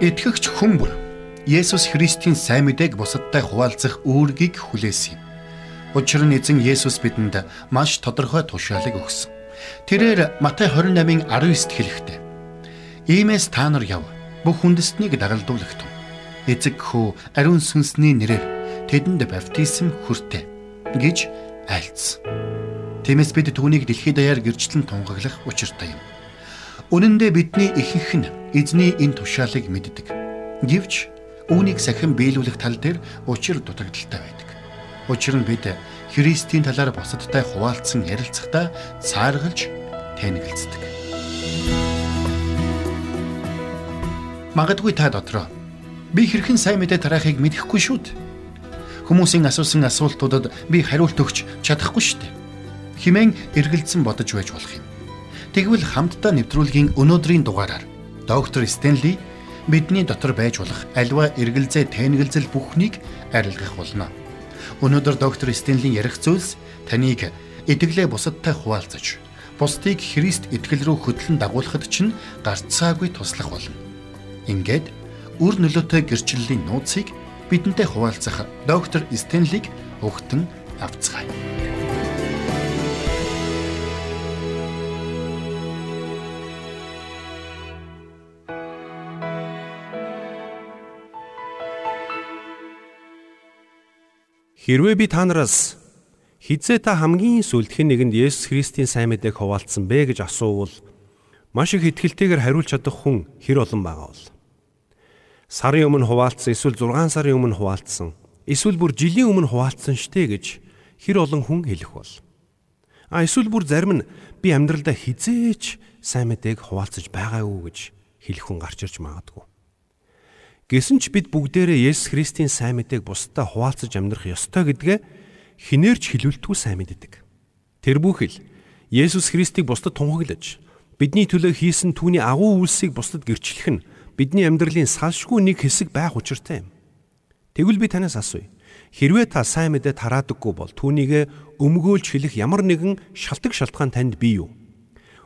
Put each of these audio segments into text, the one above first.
Итгэгч хүн бүр Есүс Христийн сайн мэдээг бусадтай хуваалцах үүргийг хүлээсэн. Учир нь эзэн Есүс бидэнд маш тодорхой тушаалыг өгсөн. Тэрээр Матай 28-ын 19-т хэлэхдээ Иймээс та нар яв бүх хүндэстнийг дагалдуулах тун. Эзэг хөө ариун сүнсний нэрээр тэдэнд баптизм хүртэ гэж айлцсан. Тиймээс бид түүнийг дэлхийд даяар гэрчлэн тунгаглах учиртай юм. Үнэн дээр бидний ихэнх нь эзний энэ тушаалыг мэддэг. Гэвч үүнийг сахин биелүүлэх тал дээр учир дутагдaltaй байдаг. Учир нь бид Христийн талаар бусадтай хуваалцсан ярилцахдаа цааргалж тэнэгэлцдэг. Магадгүй та дотроо би хэрхэн сайн мэдээ тараахыг мэдэхгүй шүү дээ. Хүмүүсийн асуусан асуултуудад би хариулт өгч чадахгүй шүү дээ. Химэн эргэлзэн бодож байж болох юм. Тэгвэл хамтдаа нэвтрүүлгийн өнөөдрийн дугаараар доктор Стенли бидний дотор байж болох альва эргэлзээ тэнэгэлзэл бүхнийг арилгах болно. Өнөөдөр доктор Стенлийн ярих зүйлс таныг итгэлээ бусадтай хуваалцаж, бусдыг Христ итгэл рүү хөтлөн дагуулхад чинь гарцаагүй туслах болно. Ингээд үр нөлөөтэй гэрчлэлийн нууцыг бидэнтэй хуваалцах доктор Стенлиг өгтөн авцгаая. Хэрвээ би та нараас хизээ та хамгийн сүлдхэн нэгэнд Есүс Христийн сайн мэдээг хуваалцсан бэ гэж асуувал маш их ихтгэлтэйгээр хариулж чадах хүн хэр олон байгаа бол? Сарын өмнө хуваалцсан эсвэл 6 сарын өмнө хуваалцсан эсвэл бүр жилийн өмнө хуваалцсан штэ гэж хэр олон хүн хэлэх бол? А эсвэл бүр зарим нь би амьдралдаа хизээч сайн мэдээг хуваалцаж байгаагүй гэж хэлэх хүн гарч ирж магадгүй Гэсэн ч бид бүгдээрээ Есүс Христийн сайн мэдээг бусдад хуваалцаж амьдрах ёстой гэдгээ хинээрч хэлүүлтгүй сайн мэддэг. Тэр бүхэл Есүс Христийг бусдад тунхаглаж бидний төлөө хийсэн түүний агуу үйлсийг бусдад гэрчлэх нь бидний амьдралын салшгүй нэг хэсэг байх учиртай юм. Тэгвэл би танаас асууя. Хэрвээ та сайн мэдээ тараадаггүй бол түүнийг өмгөөлж хэлэх ямар нэгэн шалтгаан шалтгаан танд бий юу?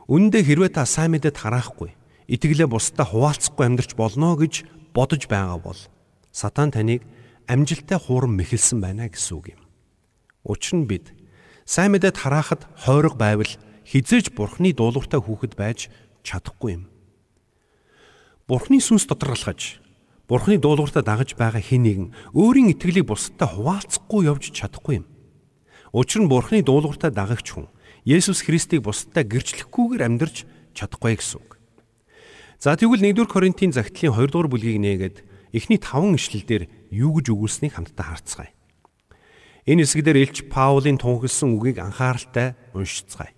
Үүндээ хэрвээ та сайн мэдээ тараахгүй, итгэлээ бусдад хуваалцахгүй амьдрч болно гэж бодож байгаа бол сатан таныг амжилттай хуурам мэхэлсэн байна гэсэн үг юм. Учир нь бид сайн мэдээ тараахад хойрог байвал хизээж бурхны дуулууртай хүүхэд байж чадахгүй юм. Бурхны сүнс доторгалахж бурхны дуулууртаа дагаж байгаа хэн нэгэн өөрийн итгэлийг бусдад хуваалцахгүй явж чадахгүй юм. Учир нь бурхны дуулууртаа дагагч хүн Есүс Христийг бусдад гэрчлэхгүйгээр амьдрч чадахгүй гэсэн үг. За тэгвэл 1-р Коринтын загтлын 2-р бүлгийг нээгээд эхний 5 ишлэлдэр юу гэж өгүүлснийг хамтдаа харцгаая. Энэ хэсгээр Илч Паулийн тунхагласан үгийг анхааралтай уншицгаая.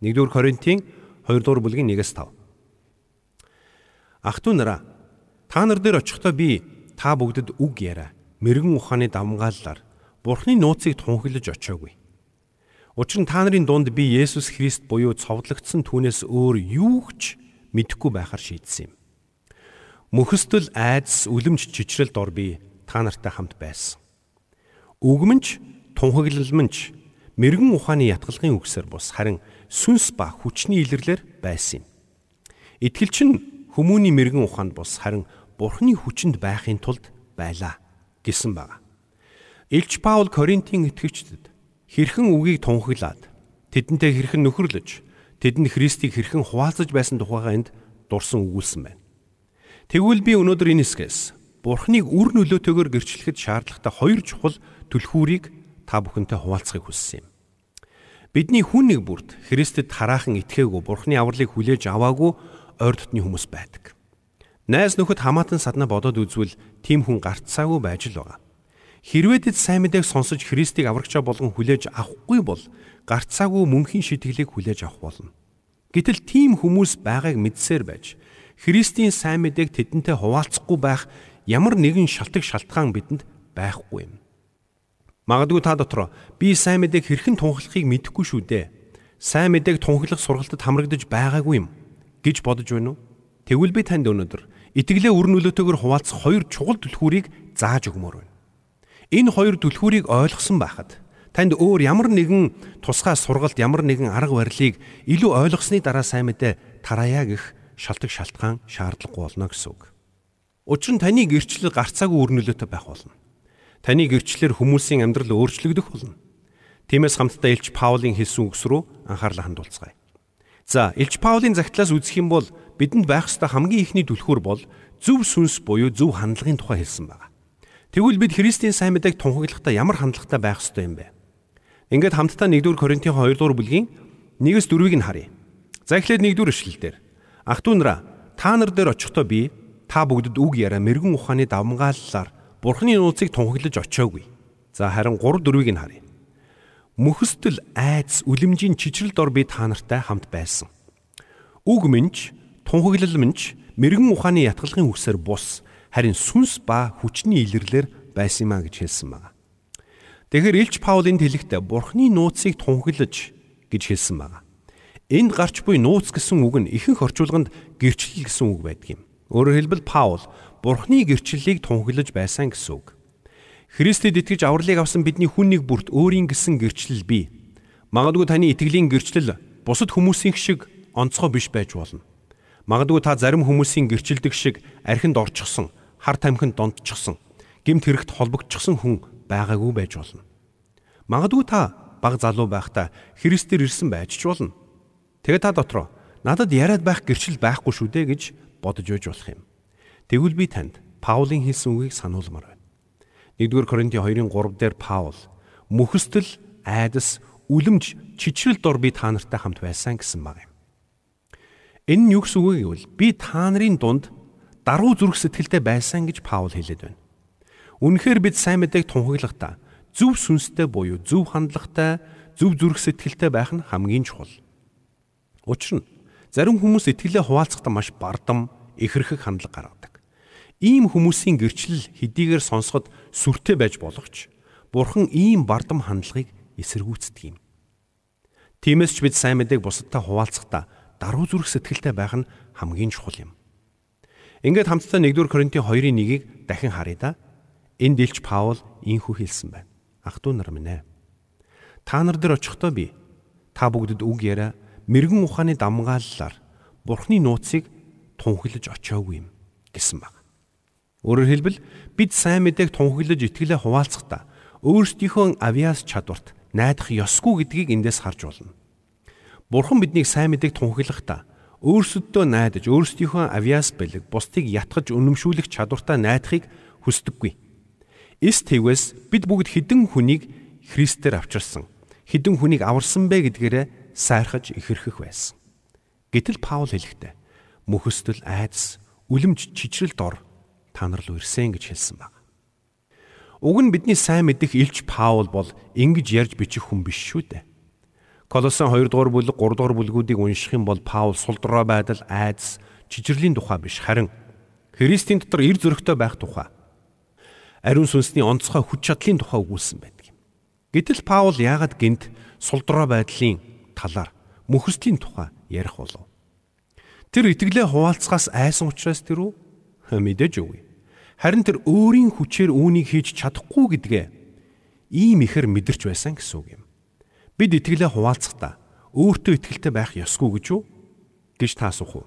1-р Коринтын 2-р бүлгийн 1-5 Ах トゥ нараа та нар дээр очихдоо би та бүгдэд үг яриа. Мэргэн ухааны давмгааллаар Бурхны нууцыг тунхаглаж очиагүй. Учир нь та нарын дунд би Есүс Христ буюу цовдлогдсон түүнээс өөр юу ч мэдэхгүй байхаар шийдсэн юм. Мөхөстөл айдас үлэмж чичрэл дор би та нартай хамт байсан. Үгмэнч тунхаглалмэнч мэрэгэн ухааны ятгалгын үгсээр бус харин сүнс ба хүчний илэрлэр байсан юм. Итгэлч нь Хүмүүний мэрэгэн ухаанд бус харин Бурхны хүчинд байхын тулд байлаа гэсэн байна. Илч Паул Коринтын итгэгчдэд хэрхэн үгийг тунхаглаад тэдэнтэй хэрхэн нөхөрлөж тэдэнд Христийг хэрхэн хуваалцаж байсан тухайга энд дурсан өгүүлсэн байна. Тэгвэл би өнөөдөр энэ хэсгээс Бурхныг үр нөлөөтэйгээр гэрчлэхэд шаардлагатай хоёр чухал түлхүүрийг та бүхэнтэй хуваалцахыг хүссэн юм. Бидний хүн нэг бүрд Христэд хараахан итгээгүй Бурхны авралыг хүлээж аваагүй ойр дотны хүмүүс байдаг. Найз нөхөд хамаатан садна бодоод үзвэл тийм хүн гарцаагүй байж л байгаа. Хэрвээ тэд сайн мэдээг сонсож Христийг аврагчаа болгон хүлээж авахгүй бол гарцаагүй мөнхийн шитгэлийг хүлээж авах болно. Гэтэл тийм хүмүүс байгааг мэдсээр байж Христийн сайн мэдээг тэдэнтэй хуваалцахгүй байх ямар нэгэн шалтгаан шалтгаан бидэнд байхгүй юм. Магадгүй та дотор би сайн мэдээг хэрхэн тунхаглахыг мэдэхгүй шүү дээ. Сайн мэдээг тунхаглах сургалтад хамрагдаж байгаагүй юм гэж бодож байна уу? Тэгвэл би танд өнөөдөр итгэлээ үр нөлөөтэйгээр хуваалцах хоёр чухал түлхүүрийг зааж өгмөр байна. Энэ хоёр түлхүүрийг ойлгосон байхад танд өөр ямар нэгэн тусгай сургалт ямар нэгэн арга барилыг илүү ойлгосны дараа сайн мэдээ тараая гэх шалтгаан шалтгаан шаардлагагүй болно гэсэн үг. Учир нь таны гэрчлэл гарцаагүй өрнөлөөтэй байх болно. Таны гэрчлэлээр хүмүүсийн амьдрал өөрчлөгдөх болно. Тиймээс хамтдаа Илч Паулийн хэлсэн үгс рүү анхаарлаа хандуулцгаая. За, Илч Паулийн загтлаас үзэх юм бол бидэнд байх ёстой хамгийн ихний түлхүүр бол зөв сүнс буюу зөв хандлагын тухай хэлсэн байна. Тэгвэл бид Христийн сайн мэдээг тунхаглахдаа ямар хандлагатай байх ёстой юм бэ? Ингээд хамтдаа 1-р Коринтын 2-р бүлгийн 1-с 4-ыг нь харъя. За эхлээд 1-р эшлэлдэр Ах トゥ нараа та нар дээр очихдоо би та бүгдэд үг яриа мэрэгэн ухааны давмгааллаар Бурхны нууцыг тунхаглаж очиогүй. За харин 3 4-ыг нь харъя. Мөхөстөл айц үлэмжийн чичрэл дор би та нартай хамт байсан. Үг минь тунхаглал минь мэрэгэн ухааны ятгалгын үсээр бус харин сүнс ба хүчний илэрлэр байсан юмаа гэж хэлсэн байна. Тэгэхээр Илч Паулийн тэлэгтээ Бурхны нууцыг тунхаглаж гэж хэлсэн байна. Энд гарч буй нууц гэсэн үг нь ихэнх орчуулганд гэрчлэл гэсэн үг байдаг юм. Өөрөөр хэлбэл Паул Бурхны гэрчлэлийг тунхаглаж байсан гэсэн үг. Христэд итгэж авралыг авсан бидний хүн нэг бүрт өөрийн гэсэн гэрчлэл бий. Магадгүй таны итгэлийн гэрчлэл бусад хүмүүсийн шиг онцгой биш байж болно. Магадгүй та зарим хүмүүсийн гэрчлдэг шиг архинд орчихсон, хар тамхинд донтчихсон, гемт хэрэгт холбогдчихсон хүн байгаагүй байж болно. Магадгүй та баг залуу байхдаа Христээр ирсэн байж ч болно. Тэгээ та дотроо надад яриад байх гэрчил байхгүй шүү дээ гэж бодож өгж болох юм. Тэгвэл би танд Паулийн хэлсэн үгийг сануулмаар байна. 1-р Коринтын 2-ын 3 дээр Паул мөхөстөл айдас үлэмж чичрэл дор би та нартай хамт байсан гэсэн баг юм. Энэ нь юу гэсэн үг гэвэл би та нарын дунд даруй зүрх сэтгэлтэй байсан гэж Паул хэлээд байна. Үнэхээр бид сайн мэдээг тунхаглахдаа зөв сүнстэй буюу зөв хандлагатай, зөв зүрх сэтгэлтэй байх нь хамгийн чухал. Учир нь зарим хүмүүс итгэлээ хуваалцахдаа маш бардам, ихэрхэг хандлага гаргадаг. Ийм хүмүүсийн гэрчлэл хэдийгээр сонсоход сүртэй байж болох ч Бурхан ийм бардам хандлагыг эсэргүүцдэг юм. Тиймээс ч бид сайн мэдээг бусадтай хуваалцахдаа даруй зүрх сэтгэлтэй байх нь хамгийн чухал юм. Ингээд хамтдаа 1-р Коринтын 2-ын 1-ийг дахин харъя да. Энд Илч Паул ийхүү хэлсэн байна. Ах トゥ нар минь ээ. Та нар дээр очихдоо би та бүгдэд үг яриа мэрэгэн ухааны дамгааллаар Бурхны нууцыг тунхаглаж очиагүй юм гэсэн баг. Өөрөөр хэлбэл бид сайн мэдээг тунхаглаж итгэлээ хуваалцахдаа өөрсдийнхөө авиас чадварт найдах ёсгүй гэдгийг эндээс харж болно. Бурхан биднийг сайн мэдээг тунхаглахдаа өөрсөддөө найдаж өөрсдийнхөө авиас бэлэг бусдыг ятгах үнэмшүүлэх чадвартай найдахыг хүсдэггүй. Эс тэгвэс бид бүгд хідэн хүнийг Христээр авчирсан. Хідэн хүнийг аварсан бэ гэдгээрээ сайрхаж ихэрхэх байсан. Гэтэл Паул хэлэхдээ мөхөстөл айдас, үлэмж чичрэл дор та нар руу ирсэн гэж хэлсэн баг. Уг нь бидний сайн мэдих Илч Паул бол ингэж ярьж бичих хүн биш шүү дээ. Колосын 2 дугаар бүлэг 3 дугаар бүлгүүдийг унших юм бол Паул сулдраа байдал, айдас, чичирлийн тухай биш харин Христийн дотор эр зөрөгтэй байх тухай ариун сүнсний онцгой хүч чадлын тухай өгүүлсэн байдаг юм. Гэтэл Паул яагаад гинт сулдраа байдлын талаар мөхөслийн тухай ярих болов? Тэр итгэлээ хуваалцахаас айсан учраас тэр үү? мэдээж үгүй. Харин тэр өөрийн хүчээр үүнийг хийж чадахгүй гэдгээ ийм ихэр мэдэрч байсан гэсэн үг юм. Бид итгэлээ хуваалцахдаа өөртөө итгэлтэй байх ёсгүй гэж үү? гэж та асуух уу?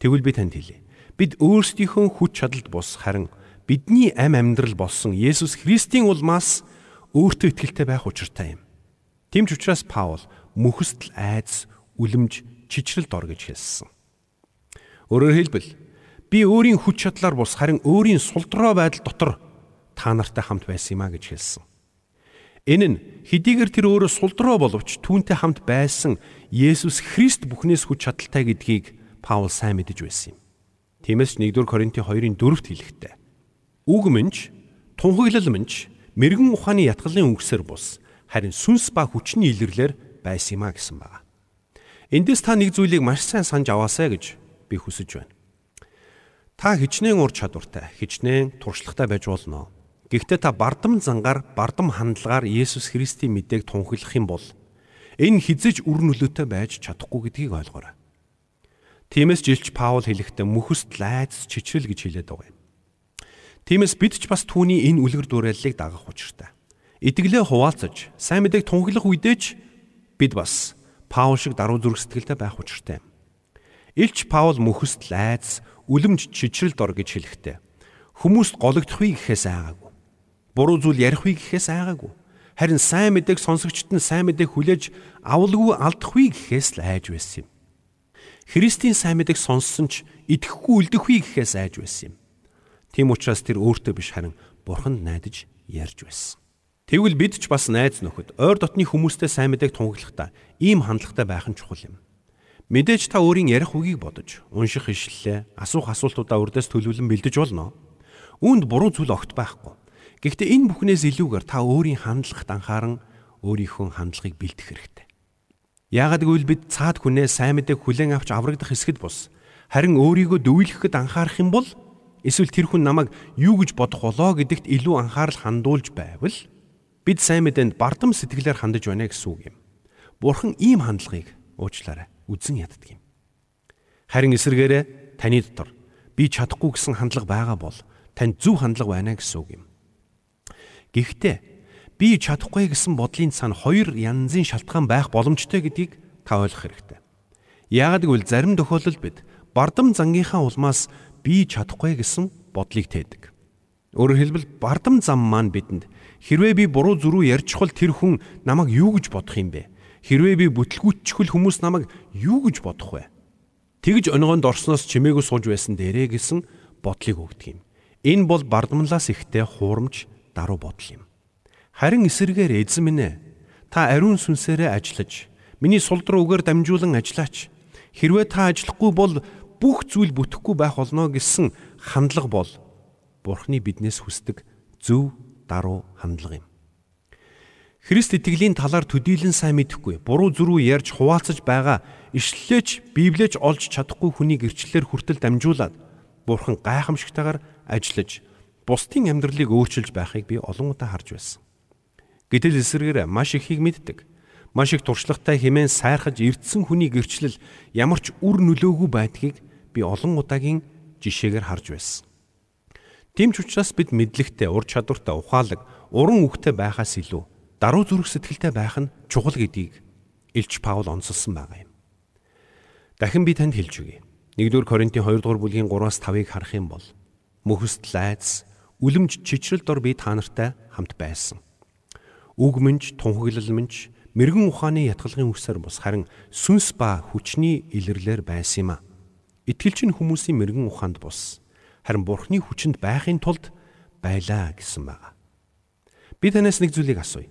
Тэгвэл би танд хэлье. Бид өөрсдийнхөө хүч чадалд бус харин бидний ам амьдрал болсон Есүс Христийн улмаас өөртөө итгэлтэй байх учиртай юм. Тэмч учраас Паул мөхөстл айдас, үлэмж, чичрэл дор гэж хэлсэн. Өөрөөр хэлбэл Би өөрийн хүч чадлаар бус харин өөрийн сулдраа байдал дотор та нартай хамт байсан юм а гэж хэлсэн. Энэ нь хэдийгээр тэр өөрөө сулдраа боловч түүнтэй хамт байсан Есүс Христ бүхнээс хүч чадалтай гэдгийг Паул сайн мэдэж байсан юм. Тиймээс 1-р Коринтын 2-ын 4-т хэлэхдээ үг минь тунхаглал минь мэрэгэн ухааны ятгалын өнгөсөр бус харин сүнс ба хүчний илэрлэр байсан юм а гэсэн байна. Эндээс та нэг зүйлийг маш сайн санаж аваасай гэж би хүсэж байна. Та хичнээн ур чадвартай, хичнээн туршлагатай байж болно. Гэхдээ та бардам зангаар, бардам хандлагаар Есүс Христийн мэдээг тунхаглах юм бол энэ хизэж үр нөлөөтэй байж чадахгүй гэдгийг ойлгоорой. Тиймээс жилч Паул хэлэхдээ мөхөст лайц чичрэл гэж хэлээд байгаа юм. Тиймээс бид ч бас түүний энэ үлгэр дуурайллыг дагах учиртай. Итгэлээ хуваалцаж, сайн мэдээг тунхаглах үедээ ч бид бас Паул шиг даруй зүрх сэтгэлтэй байх учиртай. Илч Паул мөхөст лайц үлэмж чичрэл дор гэж хэлэхдээ Хүмүүст гологдохыг гэхээс айгаагүй. Буруу зүйл ярихыг гэхээс айгаагүй. Харин сайн мэдээг сонсогчд нь сайн мэдээг хүлээж авалгүй алдахгүй гэхээс л айж байсан юм. Христийн сайн мэдээг сонссон ч итгэхгүй үлдэхгүй гэхээс айж байсан юм. Тийм учраас тэр өөртөө биш харин Бурханд найдаж ярьж байсан. Тэгвэл бид ч бас найз нөхөд ойр дотны хүмүүстэй сайн мэдээг тунгаглахдаа ийм хандлагатай байх нь чухал юм. Мэдээж та өөрийн ярих үгийг бодож, унших ишлэлээ, асуух асуултуудаа урдаас төлөвлөн бэлдэж болно. Үүнд буруу зүйл огт байхгүй. Гэхдээ энэ бүхнээс илүүгээр та өөрийн хандлагат анхааран өөрийнхөө хандлагыг бэлдэх хэрэгтэй. Яагад гэвэл бид цаад хүнээ сайн мэдээг хүлээн авч аврагдах хэсгэд бус. Харин өөрийгөө дөвлөхөд анхаарах юм бол эсвэл тэр хүн намайг юу гэж бодох болоо гэдэгт илүү анхаарал хандуулж байвал Бид сайн мэдээнд бардам сэтгэлээр хандаж байна гэсэн үг юм. Бурхан ийм хандлагыг уучлаарай. Үзэн яддаг юм. Харин эсвэргээрээ таны дотор би чадахгүй гэсэн хандлага байгаа бол танд зөв хандлага байна гэсэн үг юм. Гэхдээ би чадахгүй гэсэн бодлын цаана хоёр янзын шалтгаан байх боломжтой гэдгийг та ойлгох хэрэгтэй. Яагад гэвэл зарим тохиолдолд бид бардам зангийнхаа улмаас би чадахгүй гэсэн бодлыг тээдэг. Өөрөөр хэлбэл бардам зам маань бидэнд Хэрвээ би буруу зөрүү ярьчихвал тэр хүн намайг юу гэж бодох юм бэ? Хэрвээ би бүтлгүүтчихвэл хүмүүс намайг юу гэж бодох вэ? Тэгж өнгөнд орсноос чимээгүй сууж байсан дээрээ гэсэн бодлыг өгдөг юм. Энэ бол бардамлаас ихтэй хуурамч даруй бодол юм. Харин эсэргээр эзэн минь ээ та ариун сүнсээрээ ажиллаж миний сул руу үгээр дамжуулан ажиллаач. Хэрвээ та ажиллахгүй бол бүх зүйл бүтэхгүй байх болно гэсэн хандлага бол Бурхны биднээс хүсдэг зөв даруй хандлага юм. Христ итгэлийн талаар төдийлөн сайн мэдэхгүй, буруу зүрүү ярьж хуваалцаж байгаа ишлэлээч Библиэч олж чадахгүй хүний гэрчлэлээр хүртэл дамжуулаад Бурхан гайхамшигтайгаар ажиллаж бусдын амьдралыг өөрчилж байхыг би олон удаа харж байсан. Гэтэл эсрэгээр маш ихийг мэддэг. Маш их туршлагатай хэмээн сайрхаж эрдсэн хүний гэрчлэл ямар ч үр нөлөөгүй байдгийг би олон удаагийн жишээгээр харж байсан. Тийм ч учраас бид мэдлэгтэй, ур чадвартай, ухаалаг, уран үхтэй байхаас илүү даруй зүрх сэтгэлтэй байх нь чухал гэдгийг Илч Паул онцлсон байгаа юм. Дахин би танд хэлж өгье. 1-р Коринтын 2 дугаар бүлгийн 3-аас 5-ыг харах юм бол мөхөст лайз, үлэмж чичрэл дор би та нартай хамт байсан. Үг мэнч, тунхаглал мэнч, мэрэгэн ухааны ятгалгын үсээр бус харин сүнс ба хүчний илэрлэр байсан юм а. Итгэл чинь хүмүүсийн мэрэгэн ухаанд бус харин Бурхны хүчинд байхын тулд байлаа гэсэн байгаа. Би танаас нэг зүйлийг асууя.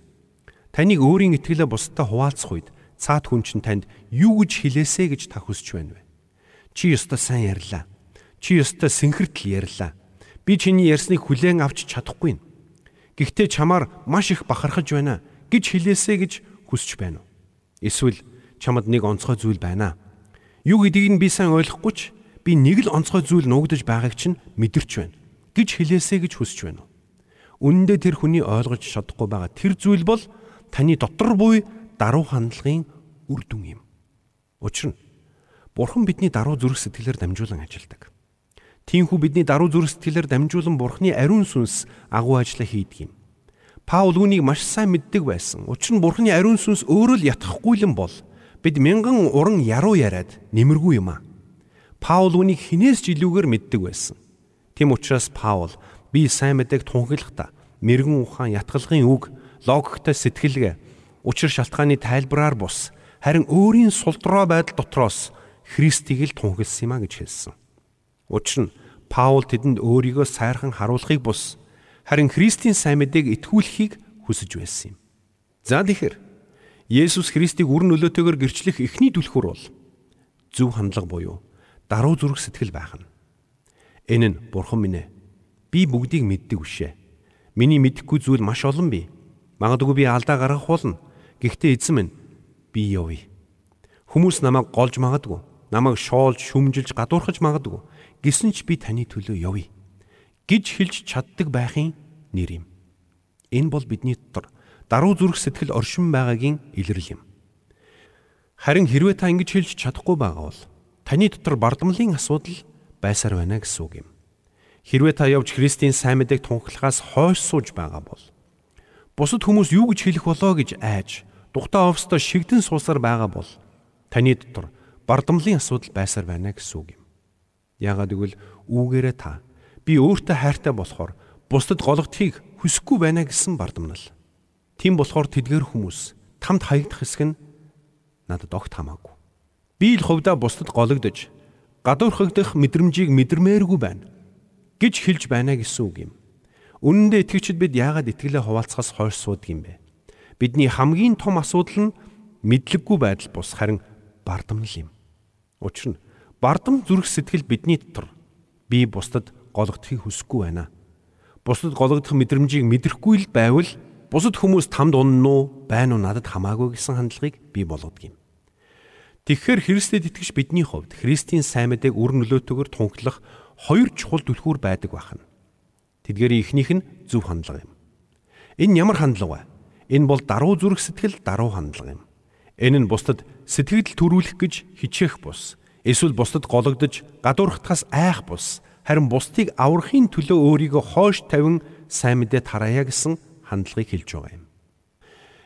Таныг өөрийн итгэлээ бусдад хуваалцах үед цаад хүн чинь танд юу гэж хэлээсэ гэж та хүсч байна вэ? Чи ёстой сайн ярьлаа. Чи ёстой синхэртэл ярьлаа. Би чиний ярьсныг хүлээн авч чадахгүй. Гэхдээ чамаар маш их бахархаж байна гэж хэлээсэ гэж хүсч байна уу? Эсвэл чамд нэг онцгой зүйл байна. Юу гэдгийг нь би сайн ойлгохгүй ч би нэг л онцгой зүйл нуугдаж байгааг чинь мэдэрч байна гэж хэлээсэй гэж хүсэж байна. Үнэн дээр тэр хүний ойлгож чадахгүй байгаа тэр зүйл бол таны дотор буй даруй хандлагын үр дүн юм. Учир нь Бурхан бидний даруй зүрх сэтгэлээр дамжуулан ажилладаг. Тиймээс бидний даруй зүрх сэтгэлээр дамжуулан Бурханы ариун сүнс агуу ажилла хийдэг юм. Паул үүнийг маш сайн мэддэг байсан. Учир нь Бурханы ариун сүнс өөрөө л ятгахгүй юм бол бид мянган уран яруу яриад нэмэргүй юм аа. Паул үнийг хинээс ч илүүгээр мэддэг байсан. Тэм учраас Паул би сайн мэдээг тунхаглахдаа мэрэгэн ухаан ятгалгын үг, логиктой сэтгэлгээ, учир шалтгааны тайлбараар бус харин өөрийн сулдраа байдал дотроос Христийг л тунхагласан юм а гэж хэлсэн. Учир нь Паул тэдэнд өөрийгөө сайрхан харуулахыг бус харин Христийн сайн мэдээг итгүүлэхийг хүсэж байсан юм. За тэгэхээр Есүс Христийг үр нөлөөтэйгээр гэрчлэх эхний түлхүүр бол зөв хандлага буюу даруй зүрх сэтгэл байх нь. Энэ нь бурхан минь ээ. Би бүгдийг мэддэг үшээ. Миний мэдэхгүй зүйл маш олон бий. Магадгүй би алдаа гаргах болно. Гэхдээ эзэн минь би явъя. Хүмүүс намайг голж магадгүй. Намайг шоолж, шүмжилж, гадуурхаж магадгүй. Гэсэн ч би таны төлөө явъя. гэж хэлж чаддаг байхын нэр юм. Энэ бол бидний дотор даруй зүрх сэтгэл оршин байгаагийн илрэл юм. Харин хэрвээ та ингэж хэлж чадахгүй байгаа бол таны дотор бардамлын асуудал байсаар байна гэсэн үг юм. Хэрвээ та явж Христийн сайн мэдээг тунхлахаас хойш сууж байгаа бол бусад хүмүүс юу гэж хэлэх болоо гэж айж тухтаа овстой шигдэн суусаар байгаа бол таны дотор бардамлын асуудал байсаар байна гэсэн үг юм. Яагаад гэвэл үүгээрээ та Би өөртөө хайртай болохоор бусдад гологдохыг хүсэхгүй байна гэсэн бардамнал. Тийм болохоор тэдгээр хүмүүс тамд хаягдах хэсэг нь надад огт хамаагүй. Би л хувьдаа бусдад гологдож гадуурхагдах мэдрэмжийг мэдэрмээргүй байна гэж хэлж байна гэсэн үг юм. Үнэн дээр итгэгчид бид яагаад итгэлээ хуваалцахаас хойш суудаг юм бэ? Бидний хамгийн том асуудал нь мэдлэггүй байдал бус харин бардамнал юм. Учир нь бардам зүрх сэтгэл бидний дотор би бусдад гологдохыг хүсэхгүй байна. Бусдад гологдох мэдрэмжийг мэдрэхгүй л байвал бусад хүмүүс тамд унна уу, байна уу надад хамаагүй гэсэн хандлагыг бий болгодог юм. Тэгэхээр Христэд итгэж бидний хувьд Христийн сайн мэдээг үр нөлөөтэйгээр тунхлах хоёр чухал түлхүүр байдаг байна. Тэдгээр ихнийх нь зөв хандлага юм. Энэ ямар хандлага вэ? Энэ бол даруй зүрх сэтгэл даруй хандлага юм. Энэ нь бусдад сэтгэл төрүүлэх гэж хичээх бус. Эсвэл бусдад гологдож гадуурхахаас айх бус. Харин бусдыг аврахын төлөө өөрийгөө хойш тавин сайн мэдээ тараая гэсэн хандлагыг хэлж байгаа юм.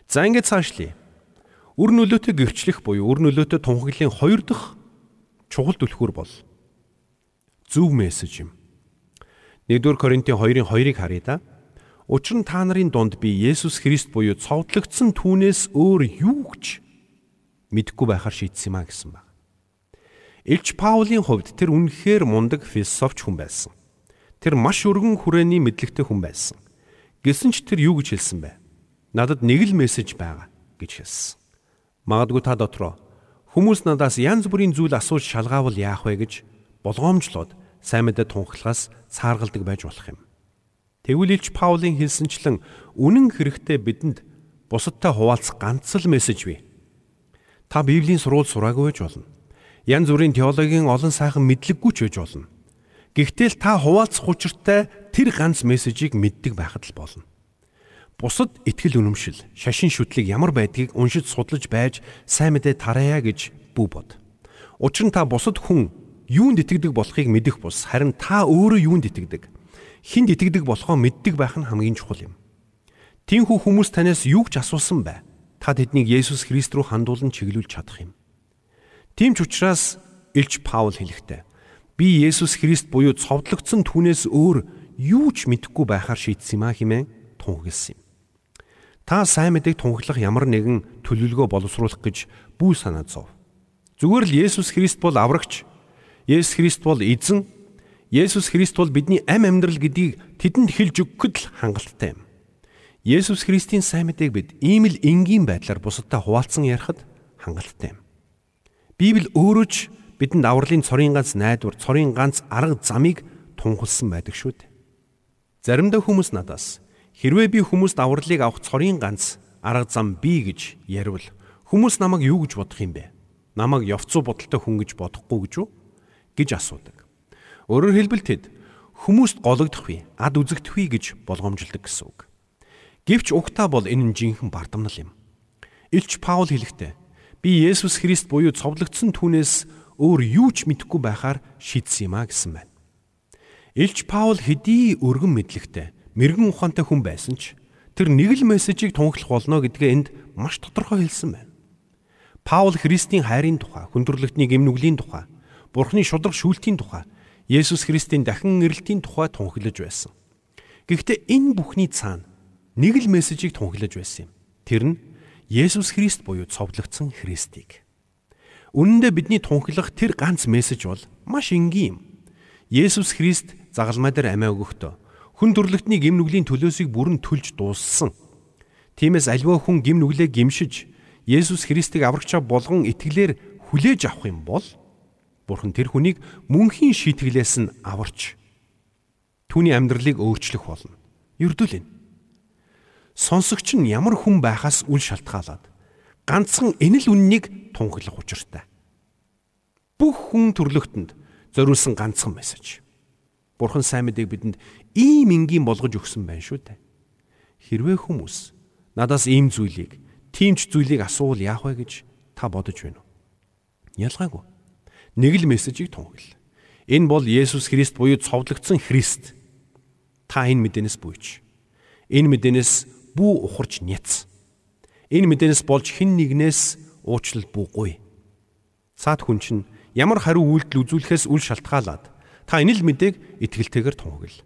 За ингээд цаашлие. Үр нөлөөтэй гэрчлэх буюу үр нөлөөтэй тунхаглалын хоёр дахь чухал түлхүүр бол зөв мессеж юм. 1-р Коринтын 2-ын 2-ыг харъя да. Учир нь та нарын дунд би Есүс Христ буюу цовдлогдсон түүнээс өөр юу ч мэдэхгүй байхаар шийдсэн юм а гэсэн баг. Илч Паулийн хувьд тэр үнэхээр мундаг философч хүн байсан. Тэр маш өргөн хүрээний мэдлэгтэй хүн байсан. Гэсэн ч тэр юу гэж хэлсэн бэ? Надад нэг л мессеж байгаа гэж хэлсэн. Магадгүй та дотроо хүмүүс надаас янз бүрийн зүйл асууж шалгаавал яах вэ гэж болгоомжлоод сайн мэдээ тунхлахаас цааргалдаг байж болох юм. Тэгвэл Илч Паулийн хэлсэнчлэн үнэн хэрэгтээ бидэнд бусадтай хуваалцах ганц л мессеж бий. Та Библийн сурвал сураагүй байж болно. Янз бүрийн теологийн олон сайхан мэдлэггүй ч байж болно. Гэхдээ л та хуваалцах учиртай тэр ганц мессежийг мэддэг байхад л болно. Бусад итгэл үнэмшил, шашин шүтлэг ямар байдгийг уншиж судлаж байж сайн мэдээ тараая гэж бүү бод. Учир нь та бусад хүн юунд итгэдэг болохыг мэдэх бус харин та өөрөө юунд итгэдэг хинд итгэдэг болохоо мэддэг байх нь хамгийн чухал юм. Тинхүү хүмүүс танаас юу ч асуусан бай. Та тэднийг Есүс Христ рүү хандуулан чиглүүлж чадах юм. Тийм ч учраас Илч Паул хэлэхдээ би Есүс Христ буюу цовдлогдсон түүнээс өөр юу ч мэдэхгүй байхаар шийдсэн юм а хэмээн тунхагласан юм. Та сайн мэдээг тунхаглах ямар нэгэн төлөвлөгөө боловсруулах гэж бүү санаа зов. Зүгээр л Есүс Христ бол аврагч Есүс Христ бол эзэн. Есүс Христ бол бидний ам амьдрал гэдгийг тэдэнд хэлж өгөхөд л хангалттай юм. Есүс Христийн сайн мэдээг бид ийм л энгийн байдлаар бусадтай хуваалцсан ярихад хангалттай юм. Библи өөрөө ч бидэнд авралын цорын ганц найдвар, цорын ганц арга замыг тунхалсан байдаг шүү дээ. Заримдаа хүмүүс надаас хэрвээ би хүмүүст авралыг авах цорын ганц арга зам бий гэж ярил хүмүүс намайг юу гэж бодох юм бэ? Намайг явцуу бодолтой хүн гэж бодохгүй гэж үү? гэж асуудаг. Өөрөөр хэлбэл тэд хүмүүст гологдох вэ, ад үзэгдэх вэ гэж болгоомжилдог гэсэн үг. Гэвч угтаа бол энэ нь жинхэнэ бардамнал юм. Илч Паул хэлэхдээ би Есүс Христ буюу цовдлогдсон түүнээс өөр юу ч мэдэхгүй байхаар шийдсэн юм а гэсэн байна. Илч Паул хэдий өргөн мэдлэгтэй, мэрэгэн ухаантай хүн байсан ч тэр нэг л мессежийг тунхлах болно гэдгээ энд маш тодорхой хэлсэн байна. Паул Христийн хайрын тухай, хүндрэлтний гимнүглийн тухай, Бурхны шудраг шүүлтийн тухай, Есүс Христийн дахин ирэлтийн тухай тунхаглаж байсан. Гэхдээ энэ бүхний цаана нэг л мессежийг тунхаглаж байсан юм. Тэр нь Есүс Христ буюу цовдлогдсон Христийг. Үнэн дээр бидний тунхаглах тэр ганц мессеж бол маш энгийн юм. Есүс Христ загалмай дээр амиа өгөхдөө хүн төрлөختний гим нүглийн төлөөсийг бүрэн төлж дууссан. Тиймээс альва хүн гим нүглээ гимшиж Есүс Христийг аврагчаа болгон итгэлээр хүлээж авах юм бол Бурхан тэр хүнийг мөнхийн шийтгэлээс нь аварч түүний амьдралыг өөрчлөх болно. Ердүүлэн. Сонсогч нь ямар хүн байхаас үл шалтгаалаад ганцхан энэл үннийг тунхлах учиртай. Бүх хүн төрлөختөнд зориулсан ганцхан мессеж. Бурхан сайн мэдээг бидэнд ийм энгийн болгож өгсөн байна шүү дээ. Хэрвээ хүмүүс надаас ийм зүйлийг, тиймч зүйлийг асуувал яах вэ гэж та бодож байна уу? Ялгаагүй нэг л мессежийг тунхагл. Энэ бол Есүс Христ буюу цовдлогдсон Христ. Та энэ мэдээнээс бүйч. Энэ мэдээнээс бүү ухарч няц. Энэ мэдээнээс болж хэн нэгнээс уучлал бүүгүй. Цаад хүн чинь ямар хариу үйлдэл үзүүлэхээс үл шалтгаалаад Та энэ л мэдээг итгэлтэйгээр тунхагл.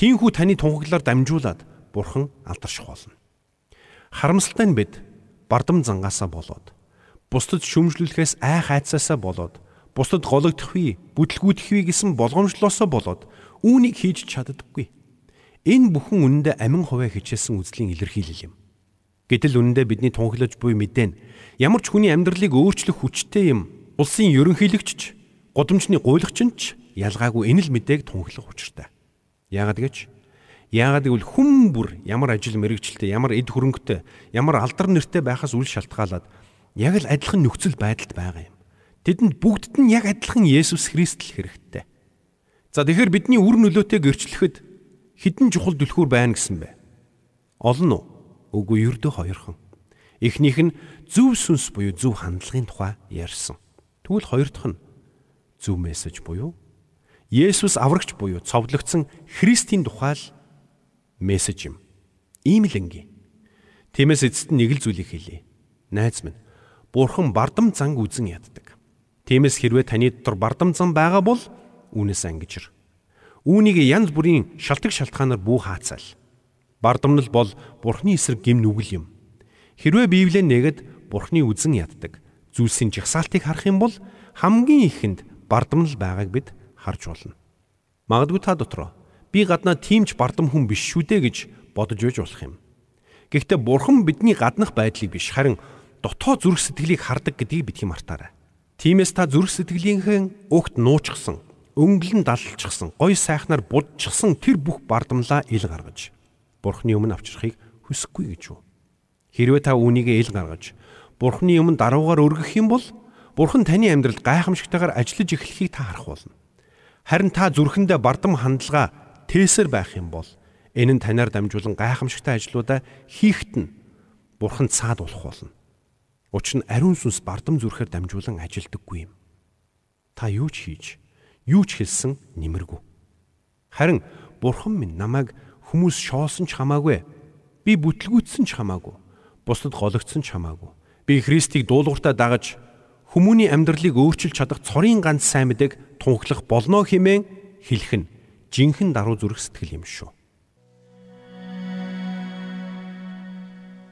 Тинхүү таны тунхаглаар дамжуулаад Бурхан алдарших болно. Харамсалтай нь бид бардам зангаасаа болоод бусдад шүмжлүүлэхээс ай хайцаасаа болоод бусдад гологдох вий, бүтлгүүдэх вий гэсэн болгоомжлоосоо болоод үүнийг хийж чаддаггүй. Энэ бүхэн үнэндээ амин хувиа хичээсэн үзлийн илэрхийлэл юм. Гэтэл үнэндээ бидний тунхаглаж буй мэдэн ямар ч хүний амьдралыг өөрчлөх хүчтэй юм. Улсын ерөнхийлөгчч, гудамжны гуйлагч нь ч ялгаагүй энэ л мэдээг тунхаглах учиртай. Яагаад гэж? Яагаад гэвэл хүн бүр ямар ажил мэрэгчлээ, ямар эд хөрөнгөтэй, ямар алдар нэртэй байхаас үл шалтгаалаад яг л адилхан нөхцөл байдалд байгаа юм. Тэдэнд бүгдд нь яг адилхан Есүс Христ л хэрэгтэй. За тэгэхээр бидний үр нөлөөтэй гэрчлэхэд хідэн чухал түлхүүр байна гэсэн бэ? Олон уу? Үгүй ердөө хоёрхан. Эхнийх нь зөв сүнс буюу зөв хандлагын тухай ярьсан. Тэгвэл хоёр дахь нь зөв мессеж буюу Есүс аврагч буюу цовдлогдсон Христийн тухай л мессеж юм. Ийм л энгийн. Тиймээс эцэст нэг л зүйлийг хэлье. Найз минь, Бурхан бардам занг үзен яддаг. Тиймээс хэрвээ таны дотор бардам зам байгаа бол үүнээс ангижир. Үүнийг янз бүрийн шалтгаан шалтгаанаар бүү хаацаал. Бардамнал бол Бурхны эсрэг гим нүгэл юм. Хэрвээ Библийг нэгэд Бурхны үзен яддаг зүйлсийн жагсаалтыг харах юм бол хамгийн ихэнд бардамнал байгааг бид харж болно. Магадгүй та дотроо би гаднаа тиймч бардам хүн биш шүү дээ гэж бодож байж болох юм. Гэхдээ Бурхан бидний гаднах байдлыг биш харин дотоод зүрх сэтгэлийг хардаг гэдгийг бидний мартаарай. Тиймээс та зүрх сэтгэлийнхээ өгт нуучсан, өнгөлн даллчихсан, гой сайхнаар будчихсан тэр бүх бардамлаа ил гаргаж Бурхны өмнө авчрахыг хүсэхгүй гэж юу? Хэрвээ та үүнийг ил гаргаж Бурхны өмнө даруугаар өргөх юм бол Бурхан таны амьдралд гайхамшигтайгаар ажиллаж эхлэхийг та харах болно. Харин та зүрхэндээ бардам хандлага тээсэр байх юм бол энэ нь танаар дамжуулан гайхамшигтай ажлуудаа хийхэд нь Бурхан цаад болох болно. Учир нь ариун сүнс бардам зүрхээр дамжуулан ажилдаггүй юм. Та юу ч хийж, юу ч хэлсэн нэмэргүй. Харин Бурхан минь намайг хүмүүс шоосон ч хамаагүй. Би бүтлгүүцсэн ч хамаагүй. Бусдад гологдсон ч хамаагүй. Би Христийг дуулууртаа дагаж хүмүүний амьдралыг өөрчилж чадах цорын ганц сайн мэдээг тунхлах болно хэмээн хэлэх нь жинхэнэ даруй зүрх сэтгэл юм шүү.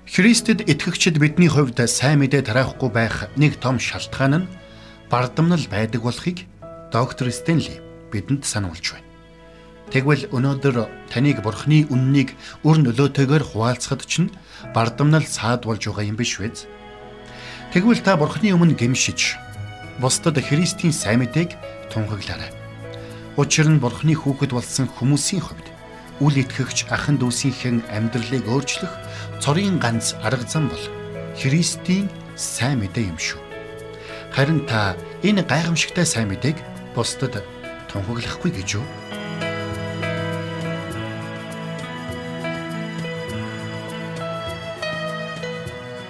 Христэд итгэгчид бидний хувьд сайн мэдээ тараахгүй байх нэг том шалтгаан нь бардамнал байдаг болохыг доктор Стенли бидэнд сануулж байна. Тэгвэл өнөөдөр таныг бурхны үннийг өр нөлөөтэйгээр хуваалцахад чинь бардамнал саад болж байгаа юм биш үү? Тэгвэл та бурхны өмнө гимшиж бусдад Христийн сайн мэдээг тунхаглаарай. Учир нь бурхны хүүхэд болсон хүмүүсийн хувьд үл итгэгч ахын дүүсийнхэн амьдралыг өөрчлөх цорын ганц арга зам бол Христийн сайн мэдээ юм шүү. Харин та энэ гайхамшигтай сайн мэдээг бусдад тунхаглахгүй гэж юу?